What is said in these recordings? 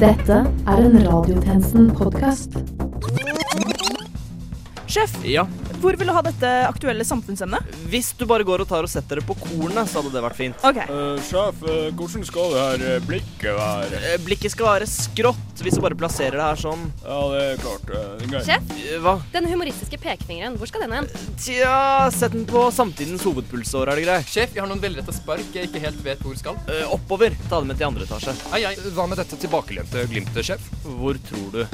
Dette er en Radiotjenesten-podkast. Sjef, Ja, hvor vil du ha dette aktuelle samfunnsemnet? Hvis du bare går og tar og setter det på kornet, så hadde det vært fint. Ok, Uh, sjef, uh, hvordan skal det her eh, blikket være? Blikket skal være skrått hvis du bare plasserer det her sånn. Ja, det er klart. Uh. Sjef, Hva? den humoristiske pekefingeren, hvor skal den hen? Tja, sett den på samtidens hovedpulsår, er det greit? Sjef, jeg har noen velretta spark jeg ikke helt vet hvor skal. Eh, oppover. Ta det med til andre etasje. Ai, ai. Hva med dette tilbakelente glimtet, sjef? Hvor tror du?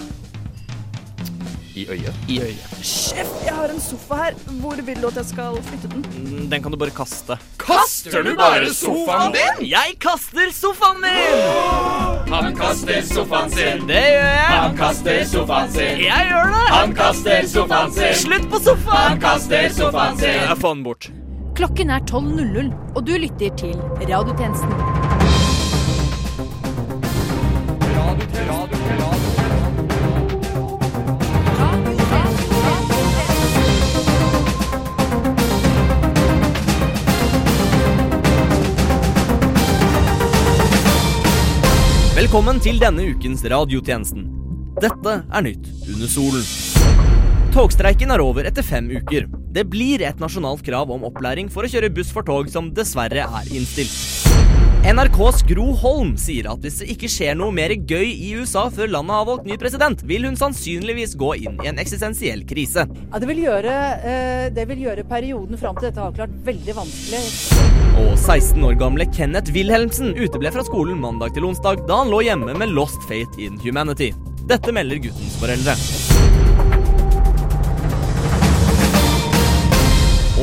I øyet? I øyet. Sjef, jeg har en sofa her. Hvor vil du at jeg skal flytte den? Mm, Den kan du bare kaste. Kaster du bare sofaen din? Jeg kaster sofaen min! Han kaster sofaen sin. Det gjør jeg. Han kaster sofaen sin. Jeg gjør det. Han kaster sofaen sin. Slutt på sofaen! Han kaster sofaen sin. Jeg får den bort. Klokken er 12.00, og du lytter til Radiotjenesten. Velkommen til denne ukens radiotjenesten. Dette er nytt under solen. Togstreiken er over etter fem uker. Det blir et nasjonalt krav om opplæring for å kjøre buss for tog som dessverre er innstilt. NRKs Gro Holm sier at hvis det ikke skjer noe mer gøy i USA før landet har valgt ny president, vil hun sannsynligvis gå inn i en eksistensiell krise. Ja, det, vil gjøre, eh, det vil gjøre perioden fram til dette avklart veldig vanskelig. Og 16 år gamle Kenneth Wilhelmsen uteble fra skolen mandag til onsdag da han lå hjemme med Lost Fate in Humanity. Dette melder guttens foreldre.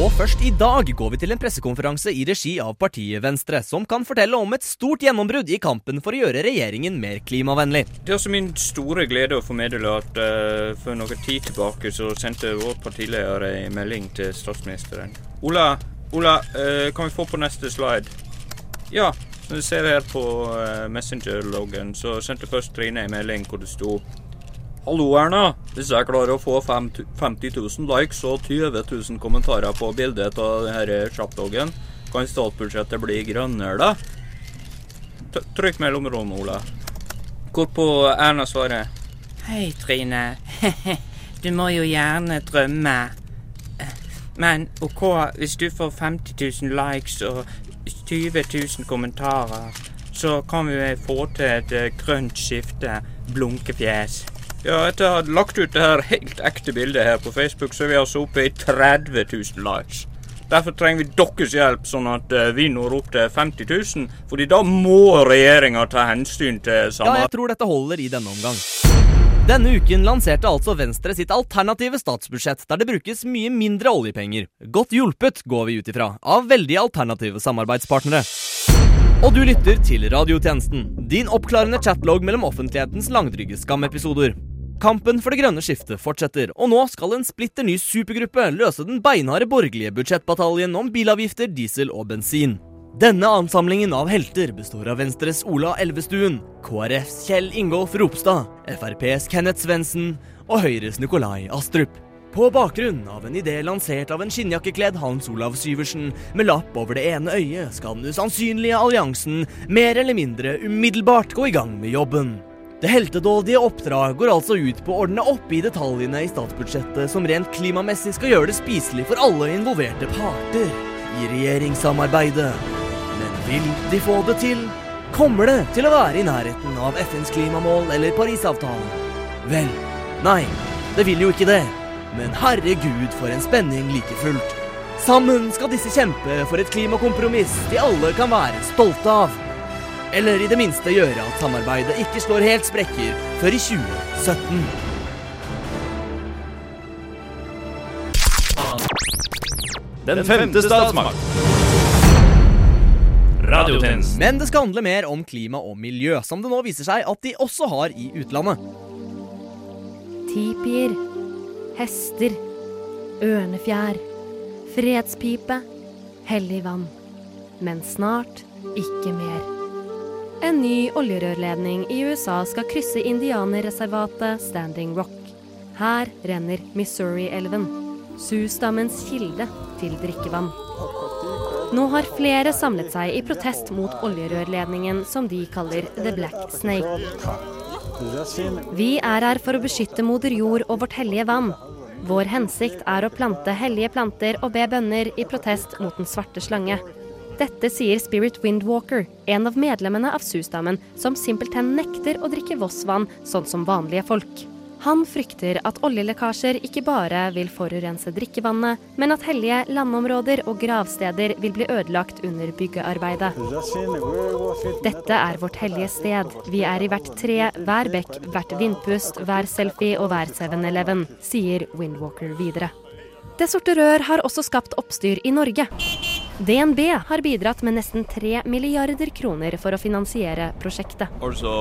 Og først i dag går vi til en pressekonferanse i regi av partiet Venstre, som kan fortelle om et stort gjennombrudd i kampen for å gjøre regjeringen mer klimavennlig. Det er også min store glede å meddele at uh, for noe tid tilbake så sendte vår partileder en melding til statsministeren. Ola, Ola, uh, kan vi få på neste slide? Ja, som du ser her på uh, Messenger-loggen, så sendte først Trine en melding hvor det sto Hallo, Erna. Hvis jeg klarer å få 50 000 likes og 20 000 kommentarer på bildet av denne chapdogen, kan statsbudsjettet bli grønnere, da? Trykk mellomrom, Ole. Hvorpå Erna svarer Hei, Trine. Du må jo gjerne drømme. Men OK, hvis du får 50 000 likes og 20 000 kommentarer, så kan vi få til et eh, grønt skifte. Blunkefjes. Ja, etter å ha lagt ut det her helt ekte bildet her på Facebook, så er vi altså oppe i 30 000 likes. Derfor trenger vi deres hjelp, sånn at eh, vi når opp til 50 000. Fordi da må regjeringa ta hensyn til Ja, jeg tror dette holder i denne omgang. Denne uken lanserte altså Venstre sitt alternative statsbudsjett, der det brukes mye mindre oljepenger. Godt hjulpet, går vi ut ifra, av veldig alternative samarbeidspartnere. Og du lytter til Radiotjenesten, din oppklarende chatlog mellom offentlighetens langdrygge skamepisoder. Kampen for det grønne skiftet fortsetter, og nå skal en splitter ny supergruppe løse den beinharde borgerlige budsjettbataljen om bilavgifter, diesel og bensin. Denne ansamlingen av helter består av Venstres Ola Elvestuen, KrFs Kjell Ingolf Ropstad, FrPs Kenneth Svendsen og Høyres Nikolai Astrup. På bakgrunn av en idé lansert av en skinnjakkekledd Hans Olav Syversen med lapp over det ene øyet, skal den usannsynlige alliansen mer eller mindre umiddelbart gå i gang med jobben. Det heltedådige oppdrag går altså ut på å ordne opp i detaljene i statsbudsjettet som rent klimamessig skal gjøre det spiselig for alle involverte parter i regjeringssamarbeidet. Men vil de få det til? Kommer det til å være i nærheten av FNs klimamål eller Parisavtalen? Vel, nei, det vil jo ikke det. Men herregud, for en spenning like fullt. Sammen skal disse kjempe for et klimakompromiss de alle kan være stolte av. Eller i det minste gjøre at samarbeidet ikke slår helt sprekker før i 2017. Den femte statsmakt. Radiotjenesten. Men det skal handle mer om klima og miljø, som det nå viser seg at de også har i utlandet. Tipier, hester, ørnefjær, fredspipe, hellig vann. Men snart ikke mer. En ny oljerørledning i USA skal krysse indianerreservatet Standing Rock. Her renner Missouri-elven, Sioux-stammens kilde til drikkevann. Nå har flere samlet seg i protest mot oljerørledningen som de kaller The Black Snake. Vi er her for å beskytte moder jord og vårt hellige vann. Vår hensikt er å plante hellige planter og be bønner i protest mot den svarte slange. Dette sier Spirit Windwalker, en av medlemmene av Susdamen, som simpelthen nekter å drikke Voss-vann sånn som vanlige folk. Han frykter at oljelekkasjer ikke bare vil forurense drikkevannet, men at hellige landområder og gravsteder vil bli ødelagt under byggearbeidet. Dette er vårt hellige sted. Vi er i hvert tre, hver bekk, hvert vindpust, hver selfie og hver 7-Eleven, sier Windwalker videre. Det sorte rør har også skapt oppstyr i Norge. DNB har bidratt med nesten 3 milliarder kroner for å finansiere prosjektet. Altså,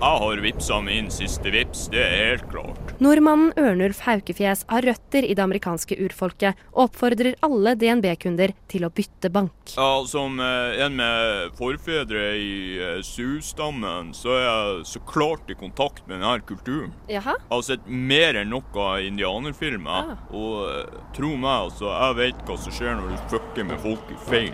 jeg har vippsa min siste vips, det er helt klart. Nordmannen Ørnulf Haukefjes har røtter i det amerikanske urfolket, og oppfordrer alle DNB-kunder til å bytte bank. Ja, Som eh, en med forfedre i eh, Sus-stammen, så er jeg så klart i kontakt med denne kulturen. Jaha? Jeg har sett mer enn noe indianerfilmer, Ah. og eh, tro meg, altså, jeg vet hva som skjer når du fucker med folk i.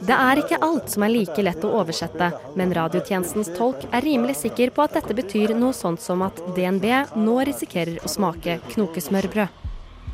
Det er ikke alt som er like lett å oversette, men radiotjenestens tolk er rimelig sikker på at dette betyr noe sånt som at DNB nå risikerer å smake knokesmørbrød.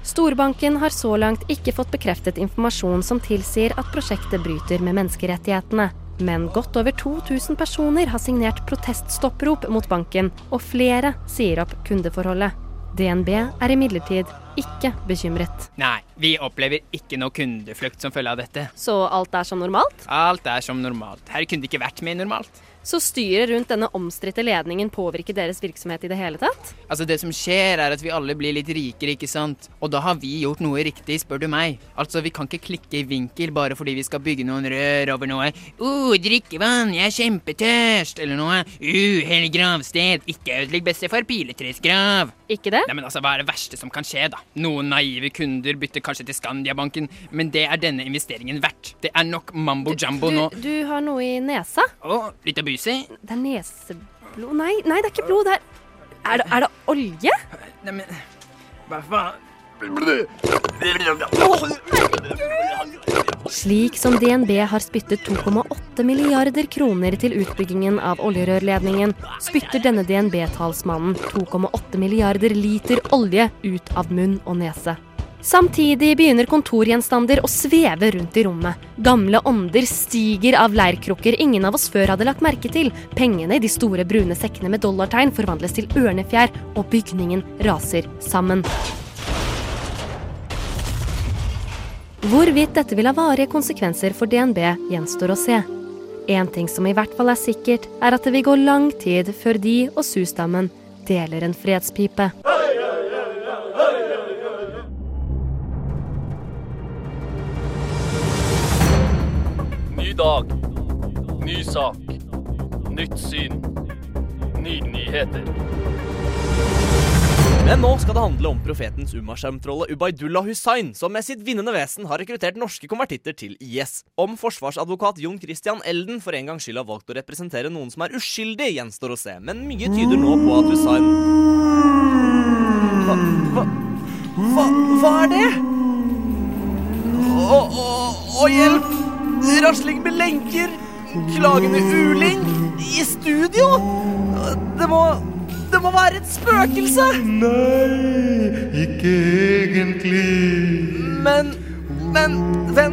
Storbanken har så langt ikke fått bekreftet informasjon som tilsier at prosjektet bryter med menneskerettighetene. Men godt over 2000 personer har signert proteststopprop mot banken, og flere sier opp kundeforholdet. DNB er imidlertid ikke bekymret. Nei, vi opplever ikke noe kundeflukt som følge av dette. Så alt er som normalt? Alt er som normalt. Her kunne det ikke vært mer normalt. Så styret rundt denne omstridte ledningen påvirker deres virksomhet i det hele tatt? Altså, det som skjer er at vi alle blir litt rikere, ikke sant? Og da har vi gjort noe riktig, spør du meg. Altså, vi kan ikke klikke i vinkel bare fordi vi skal bygge noen rør over noe. Uh, drikkevann, jeg er kjempetørst! Eller noe. Uh, hellig gravsted, ikke ødelegg bestefar Piletres grav. Ikke det? Nei, men altså, hva er det verste som kan skje, da? Noen naive kunder bytter kanskje til Skandiabanken, men det er denne investeringen verdt. Det er nok mambo jumbo nå. Du, du har noe i nesa? Å, litt abuse? Det er neseblod Nei, nei, det er ikke blod. Det er Er det, er det olje? Neimen Hva faen? Slik som DNB har spyttet 2,8 milliarder kroner til utbyggingen av oljerørledningen, spytter denne DNB-talsmannen 2,8 milliarder liter olje ut av munn og nese. Samtidig begynner kontorgjenstander å sveve rundt i rommet. Gamle ånder stiger av leirkrukker ingen av oss før hadde lagt merke til. Pengene i de store brune sekkene med dollartegn forvandles til ørnefjær, og bygningen raser sammen. Hvorvidt dette vil ha varige konsekvenser for DNB, gjenstår å se. En ting som i hvert fall er sikkert, er at det vil gå lang tid før de og Susdammen deler en fredspipe. Ny dag. Ny sak. Nytt syn. Nye nyheter. Men nå skal det handle om profetens Umashem-trollet Ubaydullah Hussain, som med sitt vinnende vesen har rekruttert norske konvertitter til IS. Om forsvarsadvokat Jon Christian Elden for en gangs skyld har valgt å representere noen som er uskyldig, gjenstår å se, men mye tyder nå på at Hussain Hva, hva, hva, hva er det? Å, å, å, hjelp! Rasling med lenker! Klagende uling! I studio! Det må Det må være et spøkelse! Nei, ikke egentlig. Men Men Hvem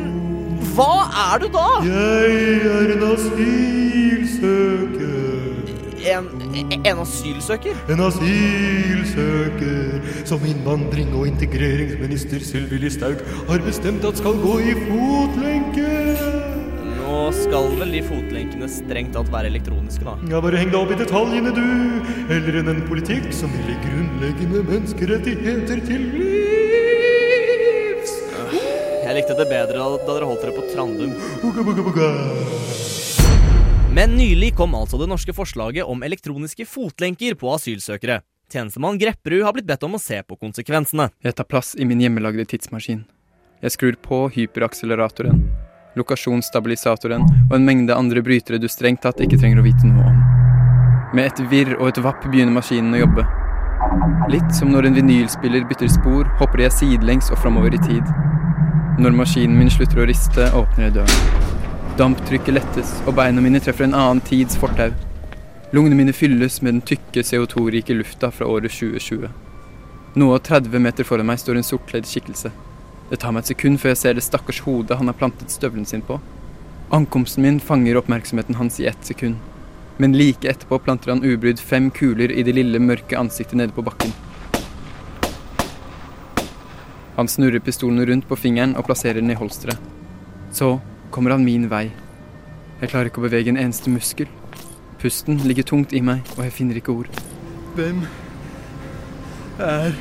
Hva er du da? Jeg er en asylsøker. En, en asylsøker? En asylsøker som innvandring- og integreringsminister Sylvi Listhaug har bestemt at skal gå i fotlenke. Nå skal vel de fotlenkene strengt tatt være elektroniske, da. Ja, bare heng deg opp i detaljene, du. Heller enn en politikk som vil gi grunnleggende menneskerettigheter til livs. Jeg likte det bedre da, dere holdt dere på Trandum. Buga, buga, buga. Men nylig kom altså det norske forslaget om elektroniske fotlenker på asylsøkere. Tjenestemann Grepperud har blitt bedt om å se på konsekvensene. Jeg tar plass i min hjemmelagde tidsmaskin. Jeg skrur på hyperakseleratoren, lokasjonsstabilisatoren og en mengde andre brytere du strengt tatt ikke trenger å vite noe om. Med et virr og et vapp begynner maskinen å jobbe. Litt som når en vinylspiller bytter spor, hopper jeg sidelengs og framover i tid. Når maskinen min slutter å riste, åpner jeg døren. Damptrykket lettes, og beina mine treffer en annen tids fortau. Lungene mine fylles med den tykke CO2-rike lufta fra året 2020. Noe 30 meter foran meg står en sortkledd skikkelse. Det tar meg et sekund før jeg ser det stakkars hodet han har plantet støvelen sin på. Ankomsten min fanger oppmerksomheten hans i ett sekund. Men like etterpå planter han ubrydd fem kuler i det lille, mørke ansiktet nede på bakken. Han snurrer pistolen rundt på fingeren og plasserer den i holsteret. Så kommer han min vei. Jeg klarer ikke å bevege en eneste muskel. Pusten ligger tungt i meg, og jeg finner ikke ord. Hvem er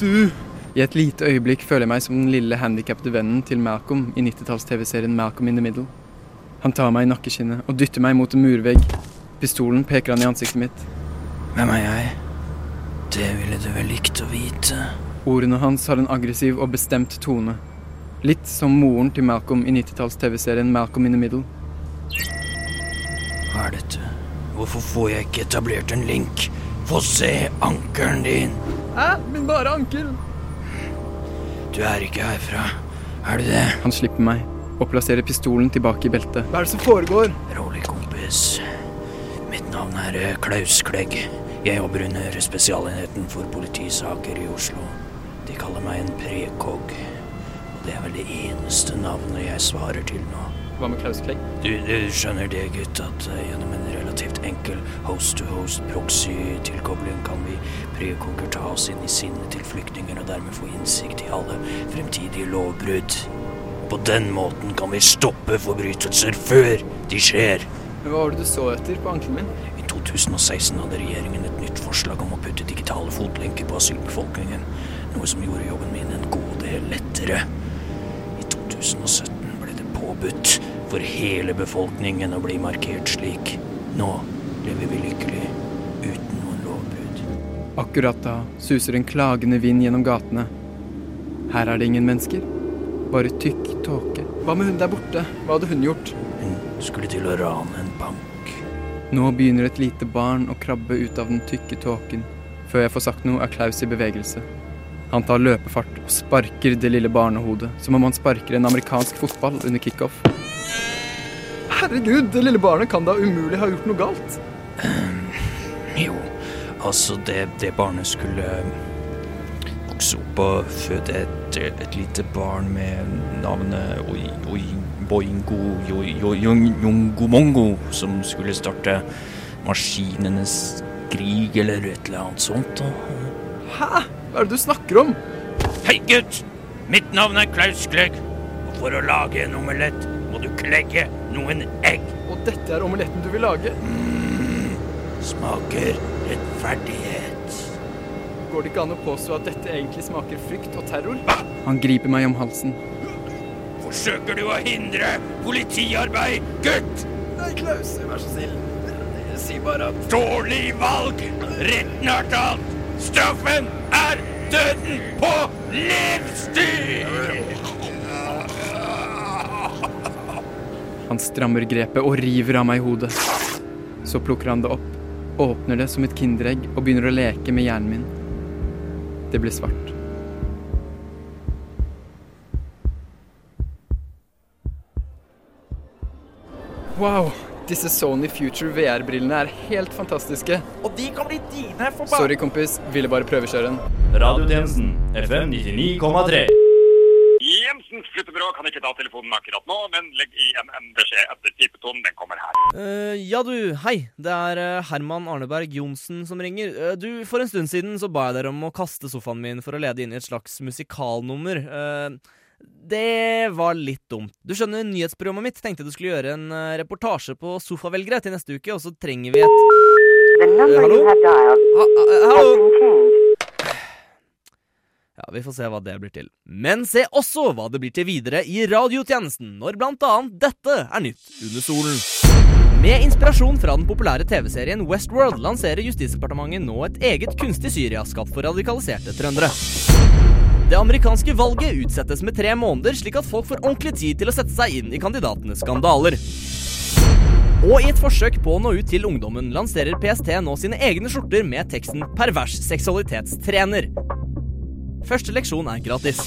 du? I et lite øyeblikk føler jeg meg som den lille handikappede vennen til Malcolm i 90-talls-TV-serien Malcolm in the Middle. Han tar meg i nakkeskinnet og dytter meg mot en murvegg. Pistolen peker han i ansiktet mitt. Hvem er jeg? Det ville du vel likt å vite. Ordene hans har en aggressiv og bestemt tone. Litt som moren til Malcolm i 90-talls-TV-serien Malcolm in the Middle. Hva er dette? Hvorfor får jeg ikke etablert en link? Få se ankelen din. Hæ? Min bare ankel. Du er ikke herfra, er du det? Han slipper meg og plasserer pistolen tilbake i beltet. Hva er det som foregår? Rolig, kompis. Mitt navn er eh, Klaus Klegg. Jeg jobber under Spesialenheten for politisaker i Oslo. De kaller meg en prekog. Det er vel det eneste navnet jeg svarer til nå. Hva med Klaus Klegg? Du, du skjønner det, gutt, at uh, gjennom en relativt enkel host-to-host proxy-tilkobling kan vi prekoger ta oss inn i sinnet til flyktninger og dermed få innsikt i alle fremtidige lovbrudd. På den måten kan vi stoppe forbrytelser før de skjer. Men Hva var det du så etter på ankelen min? I 2016 hadde regjeringen et nytt forslag om å putte digitale fotlenker på asylbefolkningen, noe som gjorde jobben min en god del lettere. I 2017 ble det påbudt for hele befolkningen å bli markert slik. Nå lever vi lykkelig uten noen lovbrudd. Akkurat da suser en klagende vind gjennom gatene. Her er det ingen mennesker. Bare tykk tåke. Hva med hun der borte? Hva hadde hun gjort? Hun skulle til å rane en bank. Nå begynner et lite barn å krabbe ut av den tykke tåken. Før jeg får sagt noe, er Klaus i bevegelse. Han tar løpefart og sparker det lille barnehodet, som om han sparker en amerikansk fotball under kickoff. Herregud, det lille barnet kan da umulig ha gjort noe galt? Um, jo, altså det, det barnet skulle vokse opp og føde et, et lite barn med navnet Oi, oi, Boingo Jongomongo, som skulle starte maskinenes krig eller et eller annet sånt. da. Hæ? Hva er det du snakker om? Hei, gutt! Mitt navn er Klaus Klegg. Og for å lage en omelett må du klegge noen egg. Og dette er omeletten du vil lage? Mm, smaker rettferdighet. Går det ikke an å påstå at dette egentlig smaker frykt og terror? Han griper meg om halsen. Forsøker du å hindre politiarbeid, gutt? Nei, Klaus, vær så snill. Si bare at Dårlig valg! Retten har talt! Straffen er døden på livstid! Han strammer grepet og river av meg hodet. Så plukker han det opp, åpner det som et kinderegg og begynner å leke med hjernen min. Det blir svart. Wow, disse Sony Future VR-brillene er helt fantastiske. Og de kan bli dine for bare Sorry, kompis. Ville bare prøvekjøre den. Radiotjenesten FM 99,3. Jensens flyttebyrå kan ikke ta telefonen akkurat nå, men legg i en, en beskjed etter pipetonen. Den kommer her. Uh, ja, du. Hei. Det er eh, Herman Arneberg Johnsen som ringer. Uh, du, For en stund siden så ba jeg dere om å kaste sofaen min for å lede inn i et slags musikalnummer. Eh, det var litt dumt. Du skjønner, nyhetsprogrammet mitt tenkte du skulle gjøre en eh, reportasje på sofavelgere til neste uke, og så trenger vi et Eh, hallo? Ha, eh, hallo? Ja, Vi får se hva det blir til. Men se også hva det blir til videre i radiotjenesten, når blant annet dette er nytt under solen. Med inspirasjon fra den populære TV-serien Westworld lanserer Justisdepartementet nå et eget kunstig Syria skapt for radikaliserte trøndere. Det amerikanske valget utsettes med tre måneder, slik at folk får ordentlig tid til å sette seg inn i kandidatenes skandaler. Og i et forsøk på å nå ut til ungdommen lanserer PST nå sine egne skjorter med teksten 'Pervers seksualitetstrener'. Første leksjon er gratis.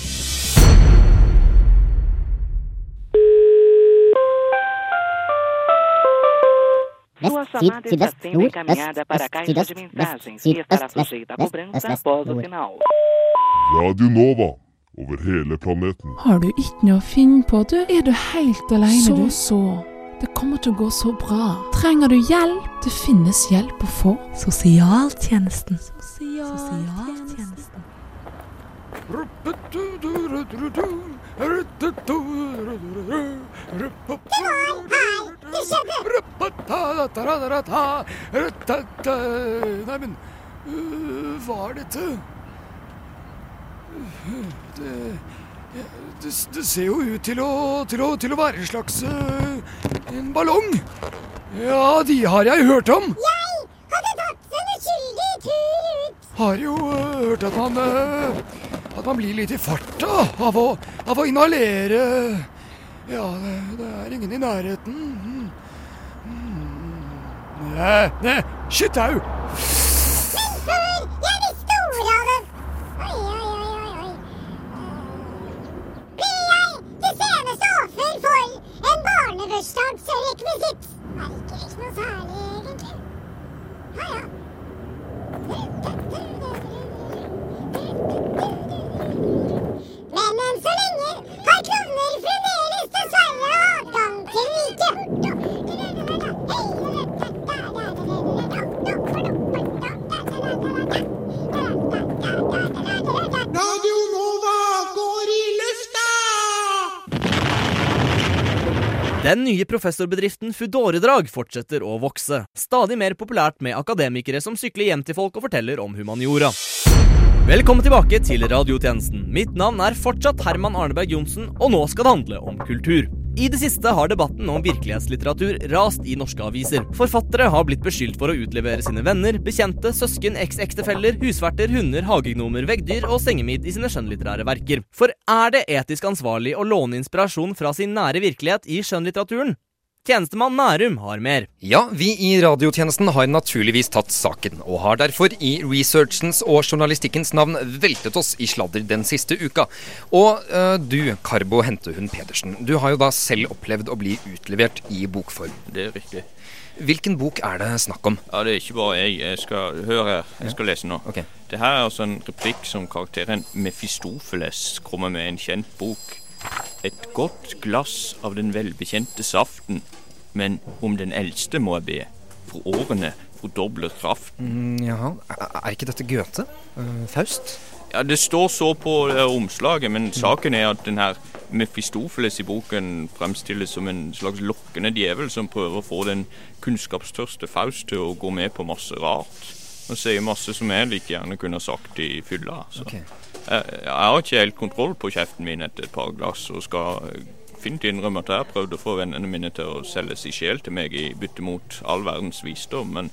Syd, sydvest, nord, øst, øst, sydøst, vest, syd, øst, vest, vest, øst, vest, nord. Radio Nova over hele planeten. Har du ikke noe å finne på, du? Er du helt alene, så, du? Så, så. Det kommer til å gå så bra. Trenger du hjelp? Det finnes hjelp å få. Sosialtjenesten. Sosialtjenesten. Det skjedde. Nei, men øh, hva er dette? Det, det, det ser jo ut til å, til å, til å være en slags øh, en ballong. Ja, de har jeg hørt om. Jeg hadde tatt en uskyldig tur ut. Har jo øh, hørt at man at man blir litt i farta av å, av å inhalere Ja, det, det, er ingen i nærheten. Offer for en barnebursdagsrekvisitt? Er ikke noe særlig, egentlig. Ja, ja. Men enn så lenge har klovner fremdeles dessverre adgang til riket. Radio Nova går i lufta! Den nye professorbedriften Fudoredrag fortsetter å vokse. Stadig mer populært med akademikere som sykler hjem til folk og forteller om humaniora. Velkommen tilbake til radiotjenesten. Mitt navn er fortsatt Herman Arneberg Johnsen, og nå skal det handle om kultur. I det siste har debatten om virkelighetslitteratur rast i norske aviser. Forfattere har blitt beskyldt for å utlevere sine venner, bekjente, søsken, eks-ektefeller, husverter, hunder, hagegnomer, veggdyr og sengemidd i sine skjønnlitterære verker. For er det etisk ansvarlig å låne inspirasjon fra sin nære virkelighet i skjønnlitteraturen? Tjenestemann Nærum har mer. Ja, vi i radiotjenesten har naturligvis tatt saken, og har derfor i researchens og journalistikkens navn veltet oss i sladder den siste uka. Og øh, du, Karbo Hentehund Pedersen, du har jo da selv opplevd å bli utlevert i bokform. Det er riktig. Hvilken bok er det snakk om? Ja, Det er ikke bare jeg. Jeg skal høre her. Jeg skal lese nå. Okay. Det her er altså en replikk som karakteren Mefistofeles kommer med i en kjent bok. Et godt glass av den velbekjente saften, men om den eldste må jeg be, for årene fordobler kraften. Mm, jaha, er, ikke dette Goethe? Uh, Faust? Ja, Det står så på det omslaget, men saken er at den her Mefistofeles i boken fremstilles som en slags lokkende djevel som prøver å få den kunnskapstørste Faust til å gå med på masse rart. Og sier masse som jeg like gjerne kunne sagt i fylla. Så. Ok. Jeg, jeg har ikke helt kontroll på kjeften min etter et par glass, og skal fint innrømme at jeg har prøvd å få vennene mine til å selge sin sjel til meg i bytte mot all verdens visdom, men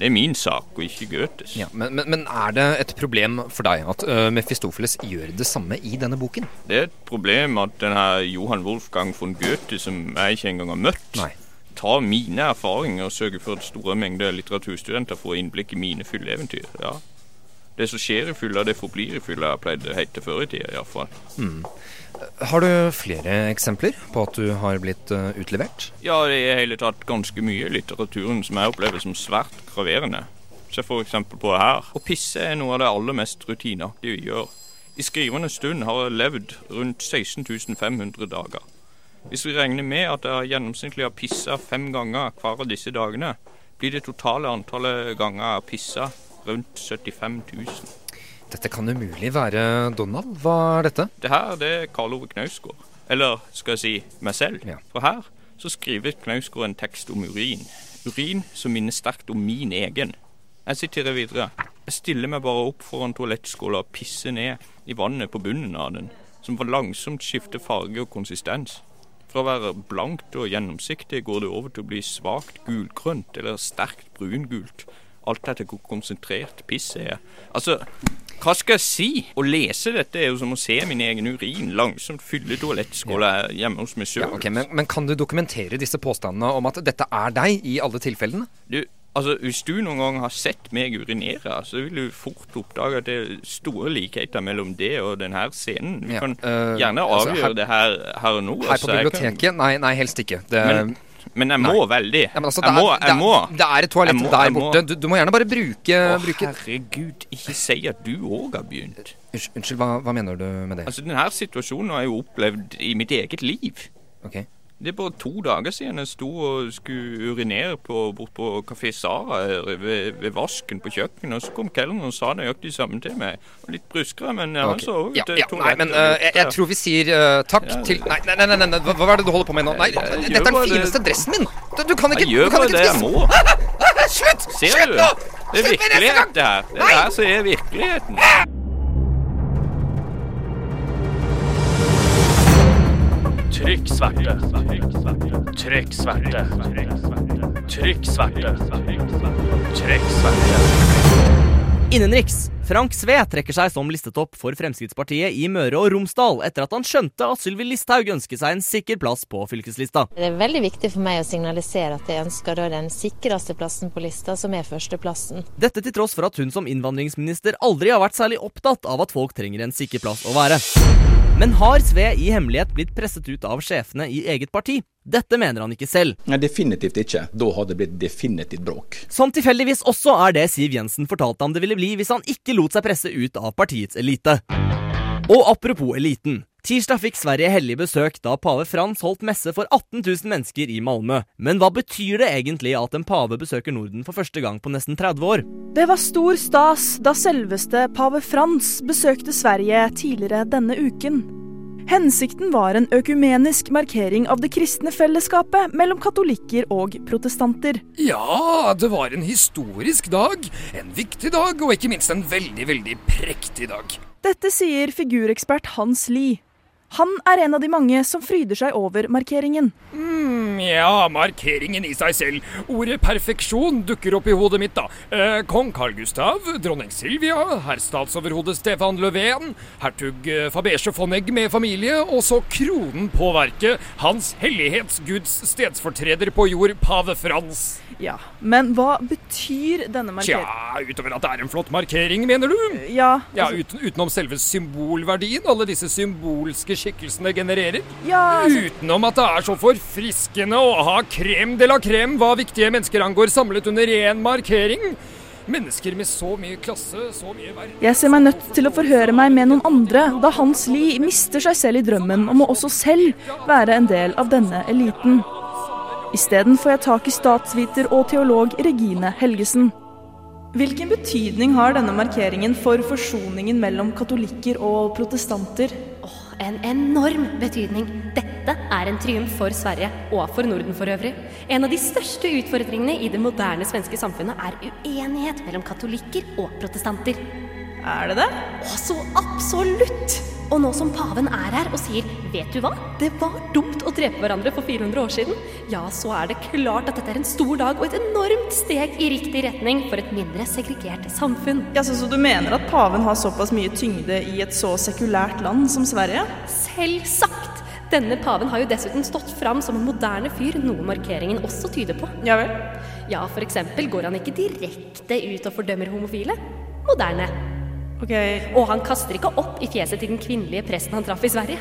det er min sak, og ikke Goethes. Ja, men, men, men er det et problem for deg at uh, Mefistofeles gjør det samme i denne boken? Det er et problem at denne Johan Wolfgang von Goethe, som jeg ikke engang har møtt, Nei. tar mine erfaringer og sørger for at store mengder litteraturstudenter får innblikk i mine fylleeventyr. Ja. Det som skjer i fylla, det forblir i fylla, har det hete før i tida iallfall. Mm. Har du flere eksempler på at du har blitt uh, utlevert? Ja, det er i hele tatt ganske mye i litteraturen som jeg opplever som svært graverende. Se eksempel på det her. Å pisse er noe av det aller mest rutineaktige vi gjør. I skrivende stund har jeg levd rundt 16.500 dager. Hvis vi regner med at jeg gjennomsnittlig har pissa fem ganger hver av disse dagene, blir det totale antallet ganger jeg har pissa rundt 75 000. Dette kan umulig være Donald. Hva er dette? Det her det er Karl Ove Knausgård. Eller skal jeg si meg selv. For her så skriver Knausgård en tekst om urin. Urin som minner sterkt om min egen. Jeg siterer videre. Jeg stiller meg bare opp foran toalettskåla og pisser ned i vannet på bunnen av den, som for langsomt skifter farge og konsistens. Fra å være blankt og gjennomsiktig går det over til å bli svakt gulgrønt eller sterkt brungult. Alt etter hvor konsentrert piss er. Altså, hva skal jeg si? Å lese dette er jo som å se min egen urin langsomt fylle toalettskåla hjemme hos meg sjøl. Ja, okay, men, men kan du dokumentere disse påstandene om at dette er deg i alle tilfellene? Du, altså, Hvis du noen gang har sett meg urinere, så vil du fort oppdage at det er store likheter mellom det og denne scenen. Vi Ja, kan øh, gjerne altså, avgjøre her- det her, her og nå. Her altså, på biblioteket? kan-? Nei, nei, helst ikke. Det, Men Men jeg må Nei. veldig. Ja, altså, jeg det, må. er, Jeg må. er, det er et toalett må- der borte. Du, du må gjerne bare bruke, Å, bruke herregud, ikke si at du òg har begynt. Unnskyld, hva, hva mener du med det? Altså, Denne situasjonen har jeg jo opplevd i mitt eget liv. Ok. Det er bare to dager siden jeg sto og skulle urinere på, bort på Kafé Sara ved, ved vasken på kjøkkenet, og så kom kelneren og sa nøyaktig det samme til meg. Litt bruskere, men jeg okay. så også ja, ja, Nei, men uh, jeg, jeg tror vi sier uh, takk til Nei, nei, nei, nei, nei, hva, er det du holder på med nå? Nei, Jeg dette er den fineste dressen min! Du, du kan ikke, Jeg gjør du kan bare det jeg må. Slutt! Ser Slutt nå! Det er virkelighet, det her. Det er det her som er virkeligheten. Trykksverte. Trykksverte. Trykk sverte. Innenriks. Frank Sve trekker seg som listetopp for Fremskrittspartiet i Møre og Romsdal etter at han skjønte at Sylvi Listhaug ønsker seg en sikker plass på fylkeslista. Det er veldig viktig for meg å signalisere at jeg ønsker da den sikreste plassen på lista, som er førsteplassen. Dette til tross for at hun som innvandringsminister aldri har vært særlig opptatt av at folk trenger en sikker plass å være. Men har Sve i hemmelighet blitt presset ut av sjefene i eget parti? Dette mener han ikke selv. Nei, definitivt ikke. Da hadde det blitt definitivt bråk. Som tilfeldigvis også er det Siv Jensen fortalte ham det ville bli hvis han ikke lot seg presse ut av partiets elite. Og apropos eliten. Tirsdag fikk Sverige hellig besøk da pave Frans holdt messe for 18 000 mennesker i Malmö. Men hva betyr det egentlig at en pave besøker Norden for første gang på nesten 30 år? Det var stor stas da selveste pave Frans besøkte Sverige tidligere denne uken. Hensikten var en økumenisk markering av det kristne fellesskapet mellom katolikker og protestanter. Ja, det var en historisk dag, en viktig dag, og ikke minst en veldig, veldig prektig dag. Dette sier figurekspert Hans Lie. Han er en av de mange som fryder seg over markeringen. Mm, ja, markeringen i seg selv. Ordet perfeksjon dukker opp i hodet mitt, da. Eh, Kong Carl Gustav, dronning Silvia, herr statsoverhode Stefan Löfven, hertug eh, Faberge von Egg med familie, og så kronen på verket, Hans Hellighetsguds stedsfortreder på jord, pave Frans. Ja, Men hva betyr denne markeringen? Tja, utover at det er en flott markering, mener du? Ja, Ja, altså- uten, Utenom selve symbolverdien alle disse symbolske skikkelsene genererer? Ja, altså- Utenom at det er så forfriskende å ha krem de la krem hva viktige mennesker angår, samlet under én markering? Mennesker med så mye klasse, så mye verden Jeg ser meg nødt til å forhøre meg med noen andre, da Hans Lie mister seg selv i drømmen om å også selv være en del av denne eliten. Isteden får jeg tak i statsviter og teolog Regine Helgesen. Hvilken betydning har denne markeringen for forsoningen mellom katolikker og protestanter? En enorm betydning. Dette er en triumf for Sverige, og for Norden for øvrig. En av de største utfordringene i det moderne svenske samfunnet er uenighet mellom katolikker og protestanter. Er det det? Å, så absolutt! Og nå som paven er her og sier 'vet du hva, det var dumt å drepe hverandre for 400 år siden', ja, så er det klart at dette er en stor dag og et enormt steg i riktig retning for et mindre segregert samfunn. Ja, så, så du mener at paven har såpass mye tyngde i et så sekulært land som Sverige? Selvsagt! Denne paven har jo dessuten stått fram som en moderne fyr, noe markeringen også tyder på. Ja vel? Ja, for eksempel går han ikke direkte ut og fordømmer homofile. Moderne. Ok. Og han kaster ikke opp i fjeset til den kvinnelige presten han traff i Sverige.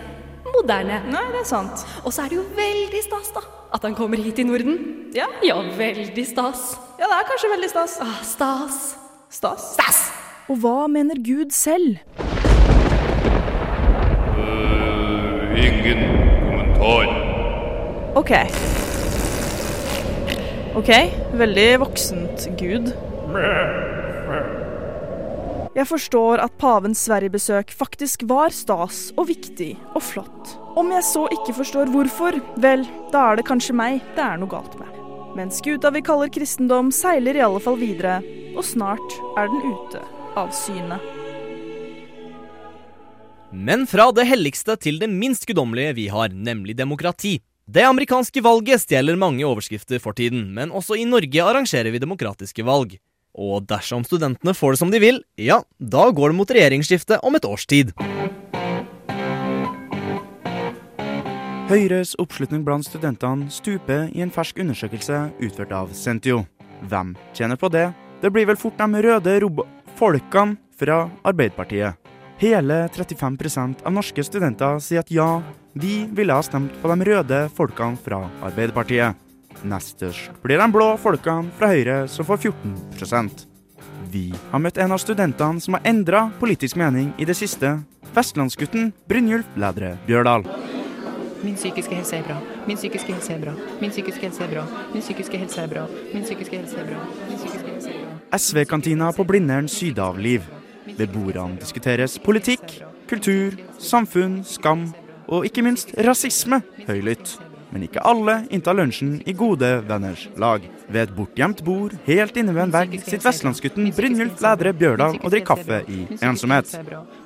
Moderne. Nei, det er sant. Og så er det jo veldig stas, da, at han kommer hit i Norden. Ja. Ja, veldig stas. Ja, det er kanskje veldig stas. Ah, stas. Stas? Stas! Og hva mener Gud selv? Ingen kommentar. Ok. Ok, veldig voksent Gud. Jeg forstår at pavens Sverigebesøk faktisk var stas og viktig og flott. Om jeg så ikke forstår hvorfor, vel, da er det kanskje meg det er noe galt med. Men skuta vi kaller kristendom seiler i alle fall videre, og snart er den ute av syne. Men fra det helligste til det minst guddommelige vi har, nemlig demokrati. Det amerikanske valget stjeler mange overskrifter for tiden, men også i Norge arrangerer vi demokratiske valg. Og dersom studentene får det som de vil, ja, da går det mot regjeringsskifte om et års tid. Høyres oppslutning blant studentene stuper i en fersk undersøkelse utført av Sentio. Hvem tjener på det? Det blir vel fort de røde robo folkene fra Arbeiderpartiet. Hele 35% av norske studenter sier at ja, de ville ha stemt på de røde folkene fra Arbeiderpartiet. Nest størst blir de blå folkene fra Høyre, som får 14% Vi har møtt en av studentene som har endra politisk mening i det siste. Vestlandsgutten Brynjulf Lædre Bjørdal. Min psykiske helse er bra. Min psykiske helse er bra. Min psykiske helse er bra. Min psykiske helse er bra. Min psykiske helse er bra. Min psykiske helse er bra. SV-kantina på Blindern Sydavliv. Ved bordene diskuteres politikk, kultur, samfunn, skam og ikke minst rasisme høylytt. Men ikke alle inntar lunsjen i gode venners lag. Ved et bortgjemt bord helt inne ved en vegg sitter vestlandsgutten Brynjulf Lædre Bjørdal og drikker kaffe i ensomhet.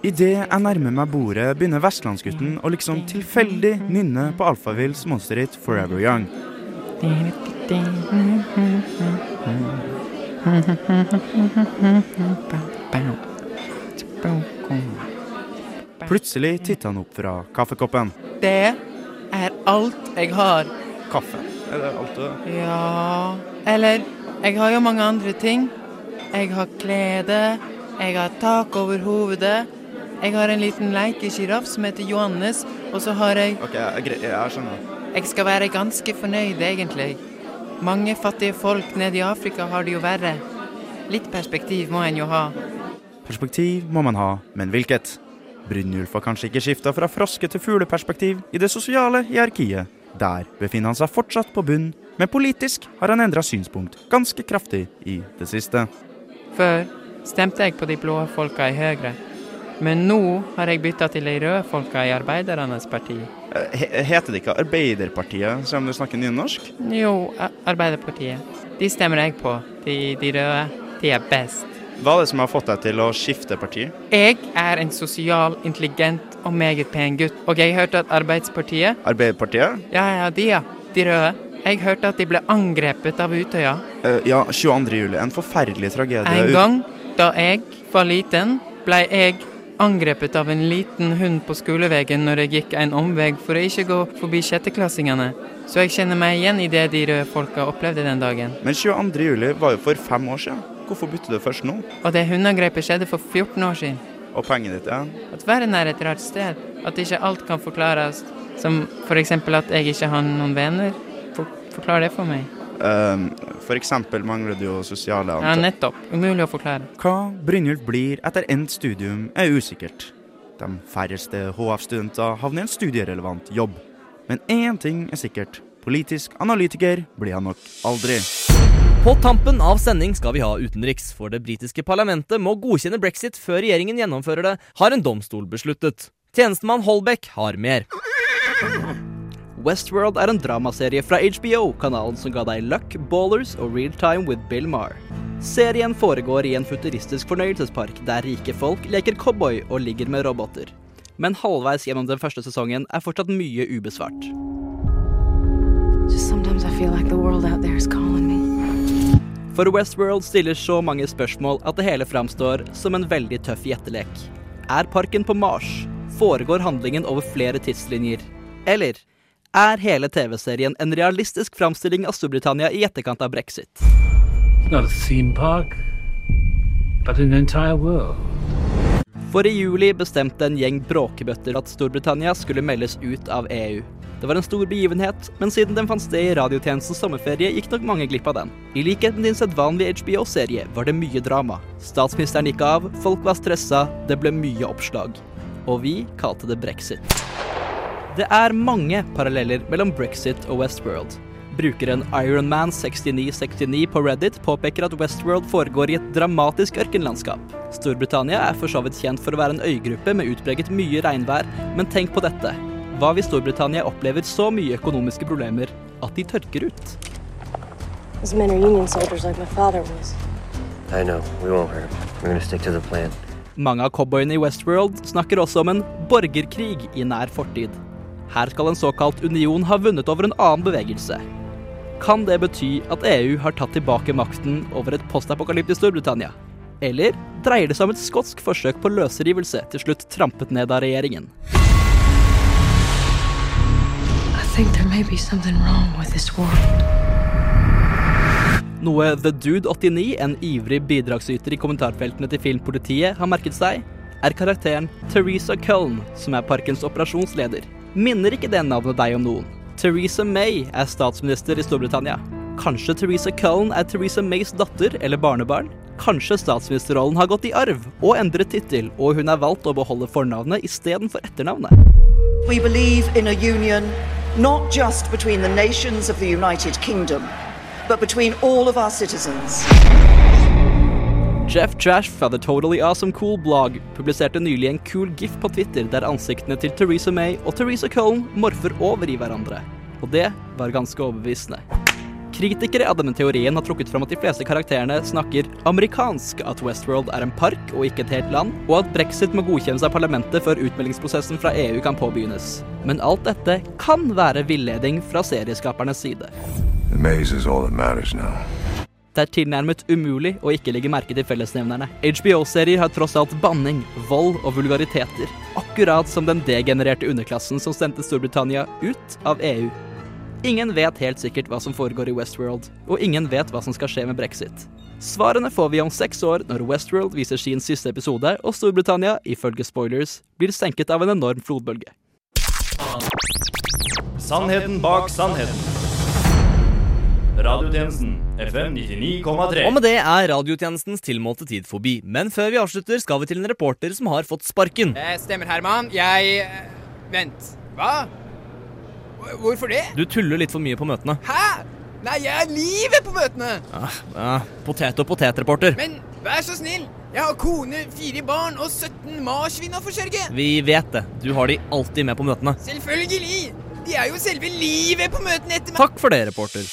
Idet jeg nærmer meg bordet, begynner vestlandsgutten å liksom tilfeldig nynne på Alphavilles monsterhit Forever Young. Plutselig titter han opp fra kaffekoppen. Det er alt jeg har. Kaffe? Er det alt du har? Ja Eller, jeg har jo mange andre ting. Jeg har klede, jeg har tak over hovedet. Jeg har en liten lekesjiraff som heter Johannes, og så har jeg Ok, jeg, jeg skjønner. Jeg skal være ganske fornøyd, egentlig. Mange fattige folk nede i Afrika har det jo verre. Litt perspektiv må en jo ha. Perspektiv må man ha, men hvilket? Brynjulf har kanskje ikke skifta fra froske til fugleperspektiv i det sosiale hierarkiet. Der befinner han seg fortsatt på bunn, men politisk har han endra synspunkt ganske kraftig i det siste. Før stemte jeg på de blå folka i Høyre. Men nå har jeg bytta til de røde folka i Arbeidernes parti. Eh, Heter det ikke Arbeiderpartiet, selv om du snakker nynorsk? Jo, Arbeiderpartiet. De stemmer jeg på. De, de røde. De er best. Hva er det som har fått deg til å skifte parti? Jeg er en sosial, intelligent og meget pen gutt. Og jeg hørte at Arbeidspartiet Arbeiderpartiet? Ja, ja, de, ja. De røde. Jeg hørte at de ble angrepet av Utøya. Uh, ja, 22. juli. En forferdelig tragedie. En gang da jeg var liten, ble jeg angrepet av en liten hund på skoleveien når jeg gikk en omvei for å ikke gå forbi sjetteklassingene. Så jeg kjenner meg igjen i det de røde folka opplevde den dagen. Men 22. juli var jo for fem år siden. Hvorfor bytter du først nå? Og det hundeangrepet skjedde for 14 år siden. Og pengene ditt, ja? At verden er et rart sted. At ikke alt kan forklares. Som f.eks. at jeg ikke har noen venner. For, forklar det for meg. Um, for eksempel mangler du jo sosiale Ja, nettopp. Umulig å forklare. Hva Brynjulf blir etter endt studium, er usikkert. De færreste HF-studenter havner i en studierelevant jobb. Men én ting er sikkert. Politisk analytiker blir han nok aldri. På tampen av sending skal vi ha utenriks, for det britiske parlamentet må godkjenne brexit før regjeringen gjennomfører det, har en domstol besluttet. Tjenestemann Holbeck har mer. Westworld er en dramaserie fra HBO, kanalen som ga deg Luck, Ballers og Real Time with Bill Maher. Serien foregår i en futuristisk fornøyelsespark der rike folk leker cowboy og ligger med roboter. Men halvveis gjennom den første sesongen er fortsatt mye ubesvart. Just For Westworld stiller så mange spørsmål at det hele framstår som en veldig tøff gjettelek. Er parken på Mars? Foregår handlingen over flere tidslinjer? Eller er hele TV-serien en realistisk framstilling av Storbritannia i etterkant av brexit? Park. For i juli bestemte en gjeng bråkebøtter at Storbritannia skulle meldes ut av EU. Det var en stor begivenhet, men siden den fant sted i radiotjenestens sommerferie, gikk nok mange glipp av den. I likhet med din sedvanlige HBO-serie var det mye drama. Statsministeren gikk av, folk var stressa, det ble mye oppslag. Og vi kalte det brexit. Det er mange paralleller mellom brexit og Westworld. Brukeren Ironman6969 på Reddit påpeker at Westworld foregår i et dramatisk ørkenlandskap. Storbritannia er for så vidt kjent for å være en øygruppe med utpreget mye regnvær, men tenk på dette. Hva hvis Storbritannia opplever så mye økonomiske problemer at de tørker ut? Those men are Union soldiers like my father was. I know. We won't hurt. We're gonna stick to the plan. Mange av cowboyene i Westworld snakker også om en borgerkrig i nær fortid. Her skal en såkalt union ha vunnet over en annen bevegelse. Kan det bety at EU har tatt tilbake makten over et postapokalyptisk Storbritannia? Eller dreier det seg om et skotsk forsøk på løsrivelse, til slutt trampet ned av regjeringen? I think there may be something wrong with this world. Noe The Dude89, en ivrig bidragsyter i kommentarfeltene til Filmpolitiet, har merket seg, er karakteren Teresa Cullen, som er parkens operasjonsleder. Minner ikke det navnet deg om noen? Teresa May er statsminister i Storbritannia. Kanskje Teresa Cullen er Teresa Mays datter eller barnebarn? Kanskje statsministerrollen har gått i arv og endret tittel, og hun er valgt å beholde fornavnet istedenfor etternavnet? We believe in a union not just between the nations of the United Kingdom, but between all of our citizens. Jeff Trash fra The Totally Awesome Cool Blog publiserte nylig en cool gif på Twitter der ansiktene til Theresa May og Theresa Cullen morfer over i hverandre. Og det var ganske overbevisende. Kritikere av denne teorien har trukket fram at de fleste karakterene snakker amerikansk, at Westworld er en park og ikke et helt land, og at brexit må godkjennes av parlamentet før utmeldingsprosessen fra EU kan påbegynnes. Men alt dette kan være villeding fra serieskapernes side. The maze is all that matters now. Det er tilnærmet umulig å ikke legge merke til fellesnevnerne. HBO-serier har tross alt banning, vold og vulgariteter. Akkurat som den degenererte underklassen som sendte Storbritannia ut av EU. Ingen vet helt sikkert hva som foregår i Westworld, og ingen vet hva som skal skje med brexit. Svarene får vi om seks år når Westworld viser sin siste episode, og Storbritannia, ifølge spoilers, blir senket av en enorm flodbølge. Sannheten bak sannheten. Radiotjenesten FM 99,3. Og med det er radiotjenestens tilmålte tid forbi. Men før vi avslutter, skal vi til en reporter som har fått sparken. Eh, stemmer, Herman. Jeg eh, Vent. Hva? Hvor- Hvorfor det? Du tuller litt for mye på møtene. Hæ? Nei, jeg er livet på møtene! Ah, ah, potet og potetreporter. Men vær så snill! Jeg har kone, fire barn og 17 marsvin å forsørge! Vi vet det. Du har de alltid med på møtene. Selvfølgelig! De er jo selve livet på møtene etter meg! Takk for det, reporter.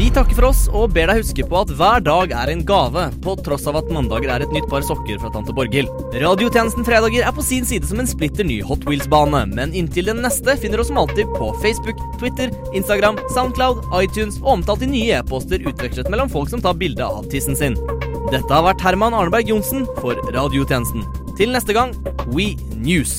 Vi takker for oss og ber deg huske på at hver dag er en gave, på tross av at mandager er et nytt par sokker fra tante Borghild. Radiotjenesten Fredager er på sin side som en splitter ny Hot Wheels-bane, men inntil den neste finner du som alltid på Facebook, Twitter, Instagram, Soundcloud, iTunes og omtalt i nye e-poster utvekslet mellom folk som tar bilde av tissen sin. Dette har vært Herman Arneberg Johnsen for Radiotjenesten. Til neste gang, We News.